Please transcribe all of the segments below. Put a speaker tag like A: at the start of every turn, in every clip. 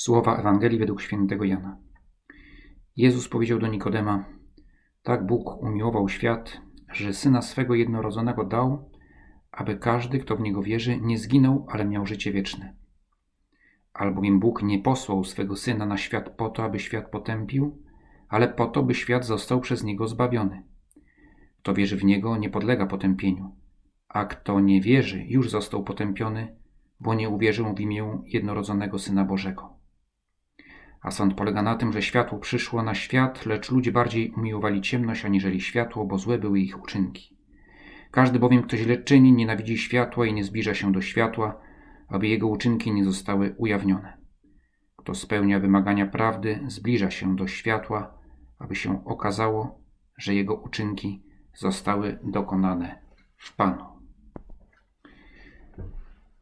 A: Słowa Ewangelii według świętego Jana. Jezus powiedział do Nikodema: Tak Bóg umiłował świat, że syna swego jednorodzonego dał, aby każdy, kto w niego wierzy, nie zginął, ale miał życie wieczne. Albowiem Bóg nie posłał swego syna na świat po to, aby świat potępił, ale po to, by świat został przez niego zbawiony. Kto wierzy w niego, nie podlega potępieniu, a kto nie wierzy, już został potępiony, bo nie uwierzył w imię jednorodzonego syna Bożego. A sąd polega na tym, że światło przyszło na świat, lecz ludzie bardziej umiłowali ciemność aniżeli światło, bo złe były ich uczynki. Każdy bowiem, kto źle czyni, nienawidzi światła i nie zbliża się do światła, aby jego uczynki nie zostały ujawnione. Kto spełnia wymagania prawdy, zbliża się do światła, aby się okazało, że jego uczynki zostały dokonane w Panu.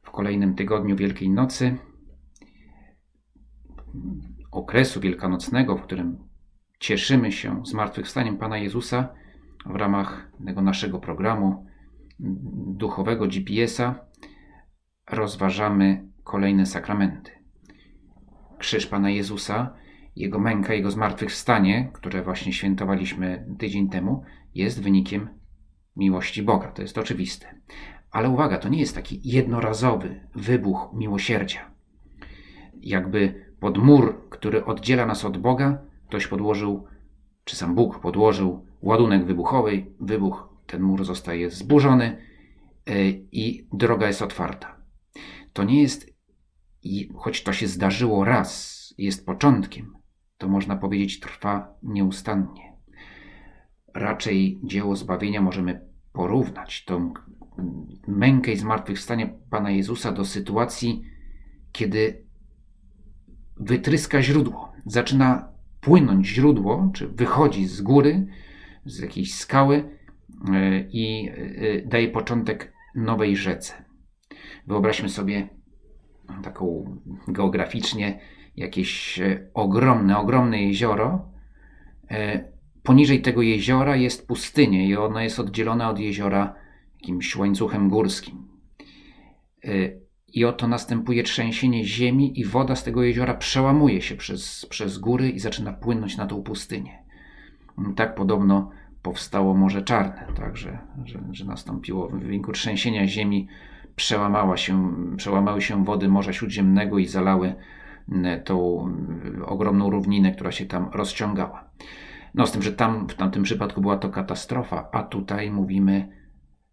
A: W kolejnym tygodniu Wielkiej Nocy okresu wielkanocnego, w którym cieszymy się zmartwychwstaniem Pana Jezusa w ramach tego naszego programu duchowego GPS-a, rozważamy kolejne sakramenty. Krzyż Pana Jezusa, Jego męka, Jego zmartwychwstanie, które właśnie świętowaliśmy tydzień temu, jest wynikiem miłości Boga. To jest oczywiste. Ale uwaga, to nie jest taki jednorazowy wybuch miłosierdzia. Jakby pod mur, który oddziela nas od Boga, ktoś podłożył, czy sam Bóg podłożył ładunek wybuchowy, wybuch, ten mur zostaje zburzony e, i droga jest otwarta. To nie jest, choć to się zdarzyło raz, jest początkiem, to można powiedzieć trwa nieustannie. Raczej dzieło zbawienia możemy porównać tą mękę i zmartwychwstanie Pana Jezusa do sytuacji, kiedy wytryska źródło. Zaczyna płynąć źródło, czy wychodzi z góry, z jakiejś skały e, i e, daje początek nowej rzece. Wyobraźmy sobie taką geograficznie jakieś e, ogromne, ogromne jezioro. Poniżej tego jeziora jest pustynia i ono jest oddzielone od jeziora jakimś łańcuchem górskim. I oto następuje trzęsienie ziemi, i woda z tego jeziora przełamuje się przez, przez góry i zaczyna płynąć na tą pustynię. Tak podobno powstało Morze Czarne, także, że, że nastąpiło w wyniku trzęsienia ziemi, przełamała się, przełamały się wody Morza Śródziemnego i zalały tą ogromną równinę, która się tam rozciągała. No z tym, że tam w tamtym przypadku była to katastrofa, a tutaj mówimy,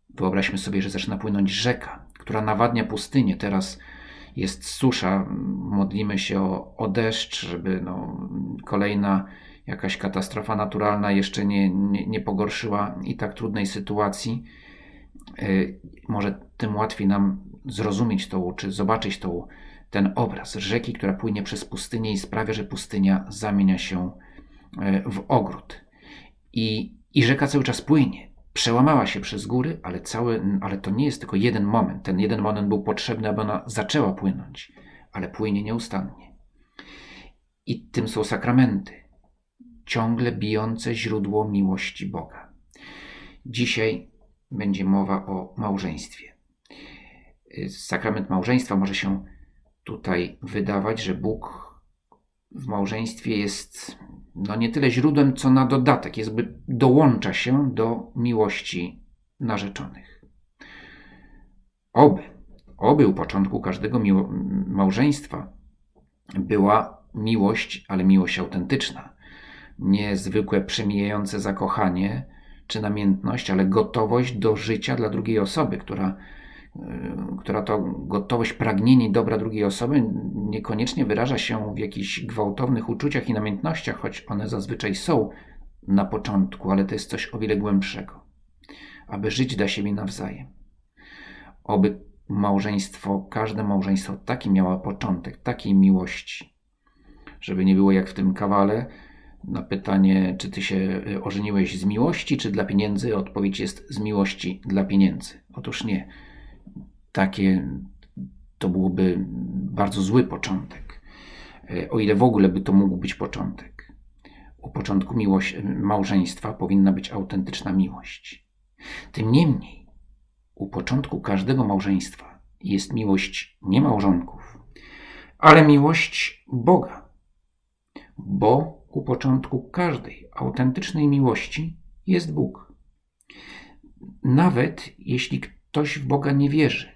A: wyobraźmy sobie, że zaczyna płynąć rzeka która nawadnia pustynię. Teraz jest susza, modlimy się o, o deszcz, żeby no, kolejna jakaś katastrofa naturalna jeszcze nie, nie, nie pogorszyła i tak trudnej sytuacji. Yy, może tym łatwiej nam zrozumieć to, czy zobaczyć to, ten obraz rzeki, która płynie przez pustynię i sprawia, że pustynia zamienia się yy, w ogród. I, i rzeka cały czas płynie przełamała się przez góry, ale, cały, ale to nie jest tylko jeden moment. Ten jeden moment był potrzebny, aby ona zaczęła płynąć, ale płynie nieustannie. I tym są sakramenty, ciągle bijące źródło miłości Boga. Dzisiaj będzie mowa o małżeństwie. Sakrament małżeństwa może się tutaj wydawać, że Bóg w małżeństwie jest no nie tyle źródłem, co na dodatek, jest, by dołącza się do miłości narzeczonych. Oby, oby u początku każdego małżeństwa była miłość, ale miłość autentyczna. Nie zwykłe przemijające zakochanie czy namiętność, ale gotowość do życia dla drugiej osoby, która która to gotowość, pragnienie dobra drugiej osoby niekoniecznie wyraża się w jakichś gwałtownych uczuciach i namiętnościach, choć one zazwyczaj są na początku, ale to jest coś o wiele głębszego. Aby żyć dla siebie nawzajem. Oby małżeństwo, każde małżeństwo taki miało początek, takiej miłości. Żeby nie było jak w tym kawale, na pytanie, czy ty się ożeniłeś z miłości, czy dla pieniędzy, odpowiedź jest z miłości dla pieniędzy. Otóż nie takie to byłoby bardzo zły początek. E, o ile w ogóle by to mógł być początek. U początku miłość, małżeństwa powinna być autentyczna miłość. Tym niemniej, u początku każdego małżeństwa jest miłość nie małżonków, ale miłość Boga. Bo u początku każdej autentycznej miłości jest Bóg. Nawet jeśli ktoś w Boga nie wierzy,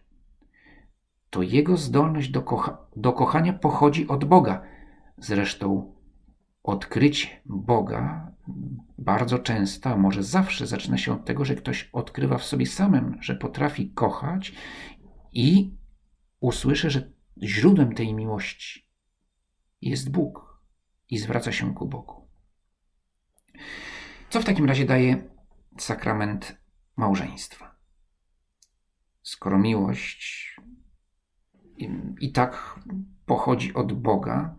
A: to jego zdolność do, kocha do kochania pochodzi od Boga. Zresztą odkrycie Boga bardzo często, a może zawsze zaczyna się od tego, że ktoś odkrywa w sobie samym, że potrafi kochać i usłyszy, że źródłem tej miłości jest Bóg i zwraca się ku Bogu. Co w takim razie daje sakrament małżeństwa? Skoro miłość i, tak pochodzi od Boga,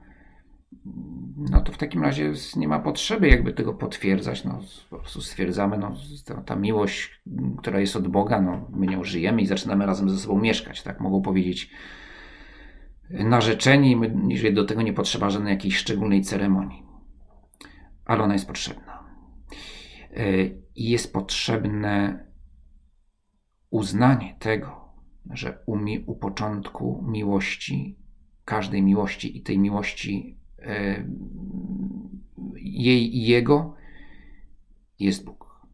A: no to w takim razie nie ma potrzeby jakby tego potwierdzać. No, po prostu stwierdzamy, no, ta, miłość, która jest od Boga, no, my nią żyjemy i zaczynamy razem ze sobą mieszkać. Tak mogą powiedzieć narzeczeni, my, do tego nie potrzeba żadnej jakiejś szczególnej ceremonii. Ale ona jest potrzebna. E, I jest potrzebne uznanie tego, że u, mi, u początku miłości, każdej miłości i tej miłości e, jej i jego jest Bóg.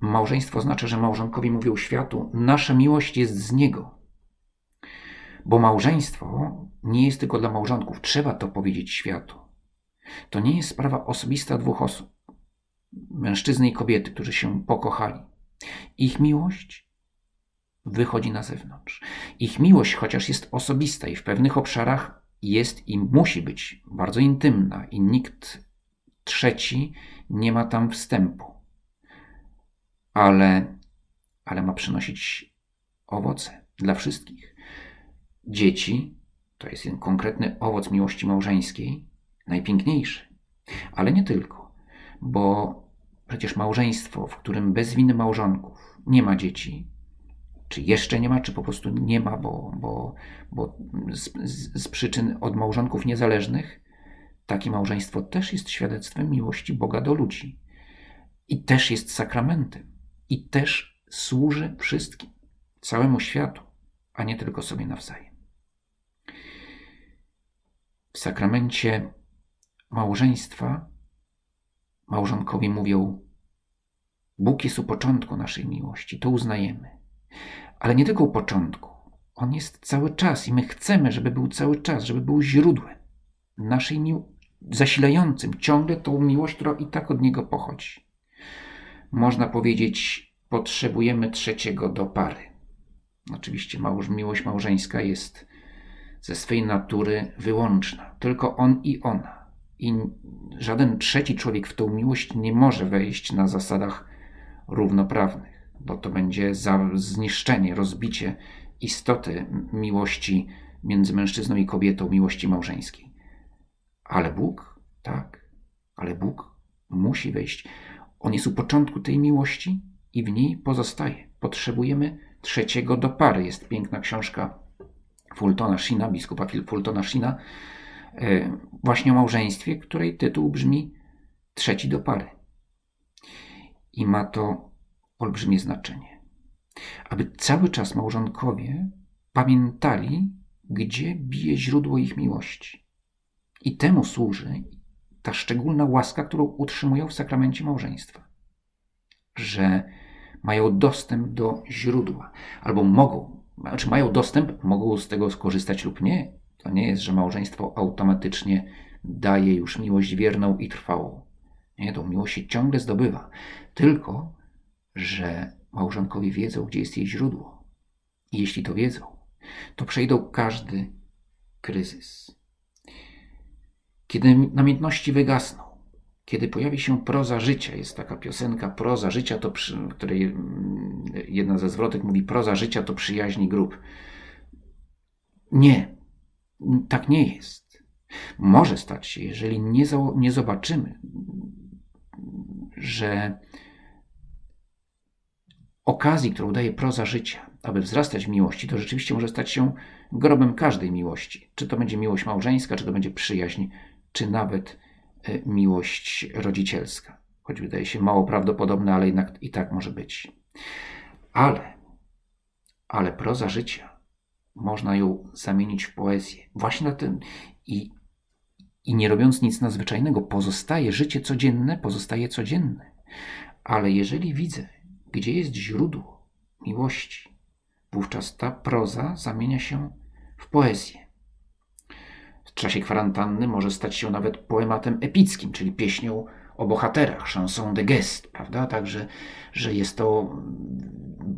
A: Małżeństwo oznacza, że małżonkowie mówią światu: Nasza miłość jest z niego. Bo małżeństwo nie jest tylko dla małżonków, trzeba to powiedzieć światu. To nie jest sprawa osobista dwóch osób, mężczyzny i kobiety, którzy się pokochali. Ich miłość wychodzi na zewnątrz. Ich miłość, chociaż jest osobista i w pewnych obszarach jest i musi być bardzo intymna, i nikt trzeci nie ma tam wstępu, ale, ale ma przynosić owoce dla wszystkich. Dzieci to jest konkretny owoc miłości małżeńskiej, najpiękniejszy, ale nie tylko, bo przecież małżeństwo, w którym bez winy małżonków nie ma dzieci, czy jeszcze nie ma, czy po prostu nie ma, bo, bo, bo z, z, przyczyn od małżonków niezależnych, takie małżeństwo też jest świadectwem miłości Boga do ludzi. I też jest sakramentem. I też służy wszystkim, całemu światu, a nie tylko sobie nawzajem. W sakramencie małżeństwa małżonkowie mówią: Bóg jest u początku naszej miłości, to uznajemy. Ale nie tylko u początku. On jest cały czas i my chcemy, żeby był cały czas, żeby był źródłem naszej zasilającym ciągle tą miłość, która i tak od niego pochodzi. Można powiedzieć, potrzebujemy trzeciego do pary. Oczywiście małż, miłość małżeńska jest ze swej natury wyłączna. Tylko on i ona. I żaden trzeci człowiek w tą miłość nie może wejść na zasadach równoprawnych bo to będzie za zniszczenie, rozbicie istoty miłości między mężczyzną i kobietą, miłości małżeńskiej. Ale Bóg, tak, ale Bóg musi wejść. On jest u początku tej miłości i w niej pozostaje. Potrzebujemy trzeciego do pary. Jest piękna książka Fultona Shina, biskupa Fultona Shina, e, właśnie o małżeństwie, której tytuł brzmi Trzeci do pary. I ma to olbrzymie znaczenie. Aby cały czas małżonkowie pamiętali, gdzie bije źródło ich miłości. I temu służy ta szczególna łaska, którą utrzymują w sakramencie małżeństwa. Że mają dostęp do źródła, albo mogą, znaczy mają dostęp, mogą z tego skorzystać lub nie. To nie jest, że małżeństwo automatycznie daje już miłość wierną i trwałą. Nie, tą miłość się ciągle zdobywa. Tylko że małżonkowie wiedzą, gdzie jest jej źródło. I jeśli to wiedzą, to przejdą każdy kryzys. Kiedy namiętności wygasną, kiedy pojawi się proza życia, jest taka piosenka proza życia, to przy, której mm, jedna ze zwrotek mówi proza życia to przyjaźni grób. Nie, tak nie jest. Może stać się, jeżeli nie, nie zobaczymy, że okazji, którą daje proza życia, aby wzrastać w miłości, to rzeczywiście może stać się grobem każdej miłości. Czy to będzie miłość małżeńska, czy to będzie przyjaźń, czy nawet e, miłość rodzicielska. Choć wydaje się mało prawdopodobne, ale jednak i tak może być. Ale, ale proza życia można ją zamienić w poezję. Właśnie na tym i, i nie robiąc nic nadzwyczajnego, pozostaje życie codzienne, pozostaje codzienne. Ale jeżeli widzę, gdzie jest źródło miłości, wówczas ta proza zamienia się w poezję. W czasie kwarantanny może stać się nawet poematem epickim, czyli pieśnią o bohaterach, chanson de gest, prawda? Także, że jest to,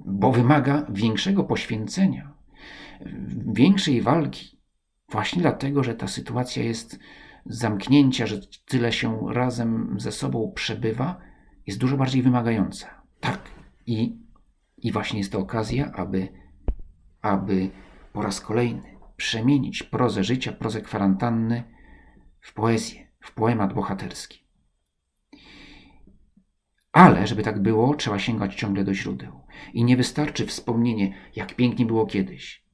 A: bo wymaga większego poświęcenia, większej walki, właśnie dlatego, że ta sytuacja jest zamknięcia, że tyle się razem ze sobą przebywa, jest dużo bardziej wymagająca. I, i właśnie jest to okazja, aby, aby po raz kolejny przemienić prozę życia, prozę kwarantanny w poezję, w poemat bohaterski. Ale, żeby tak było, trzeba sięgać ciągle do źródeł. I nie wystarczy wspomnienie, jak pięknie było kiedyś,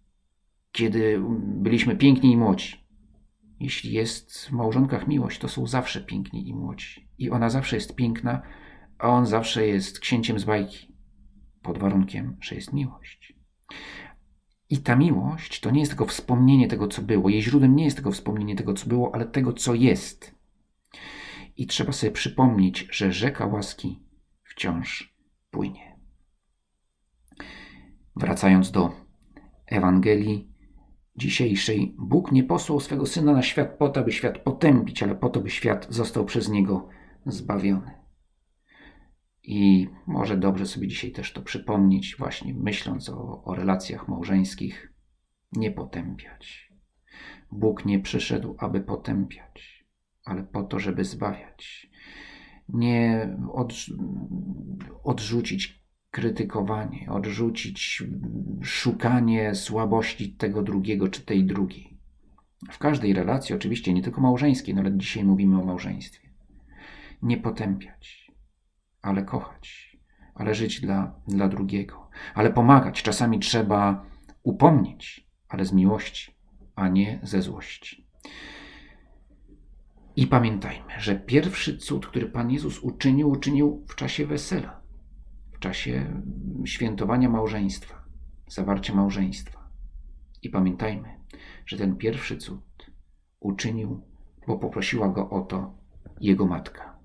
A: kiedy byliśmy piękni i młodzi. Jeśli jest w małżonkach miłość, to są zawsze piękni i młodzi. I ona zawsze jest piękna, a on zawsze jest księciem z bajki. Pod warunkiem, że jest miłość. I ta miłość to nie jest tylko wspomnienie tego, co było. Jej źródłem nie jest tylko wspomnienie tego, co było, ale tego, co jest. I trzeba sobie przypomnieć, że rzeka łaski wciąż płynie. Wracając do Ewangelii dzisiejszej, Bóg nie posłał swego syna na świat po to, by świat potępić, ale po to, by świat został przez niego zbawiony. I może dobrze sobie dzisiaj też to przypomnieć, właśnie myśląc o, o relacjach małżeńskich, nie potępiać. Bóg nie przyszedł, aby potępiać, ale po to, żeby zbawiać. Nie od, odrzucić krytykowanie, odrzucić szukanie słabości tego drugiego czy tej drugiej. W każdej relacji, oczywiście nie tylko małżeńskiej, no ale dzisiaj mówimy o małżeństwie. Nie potępiać ale kochać, ale żyć dla, dla drugiego, ale pomagać. Czasami trzeba upomnieć, ale z miłości, a nie ze złości. I pamiętajmy, że pierwszy cud, który Pan Jezus uczynił, uczynił w czasie wesela, w czasie świętowania małżeństwa, zawarcia małżeństwa. I pamiętajmy, że ten pierwszy cud uczynił, bo poprosiła go o to jego matka.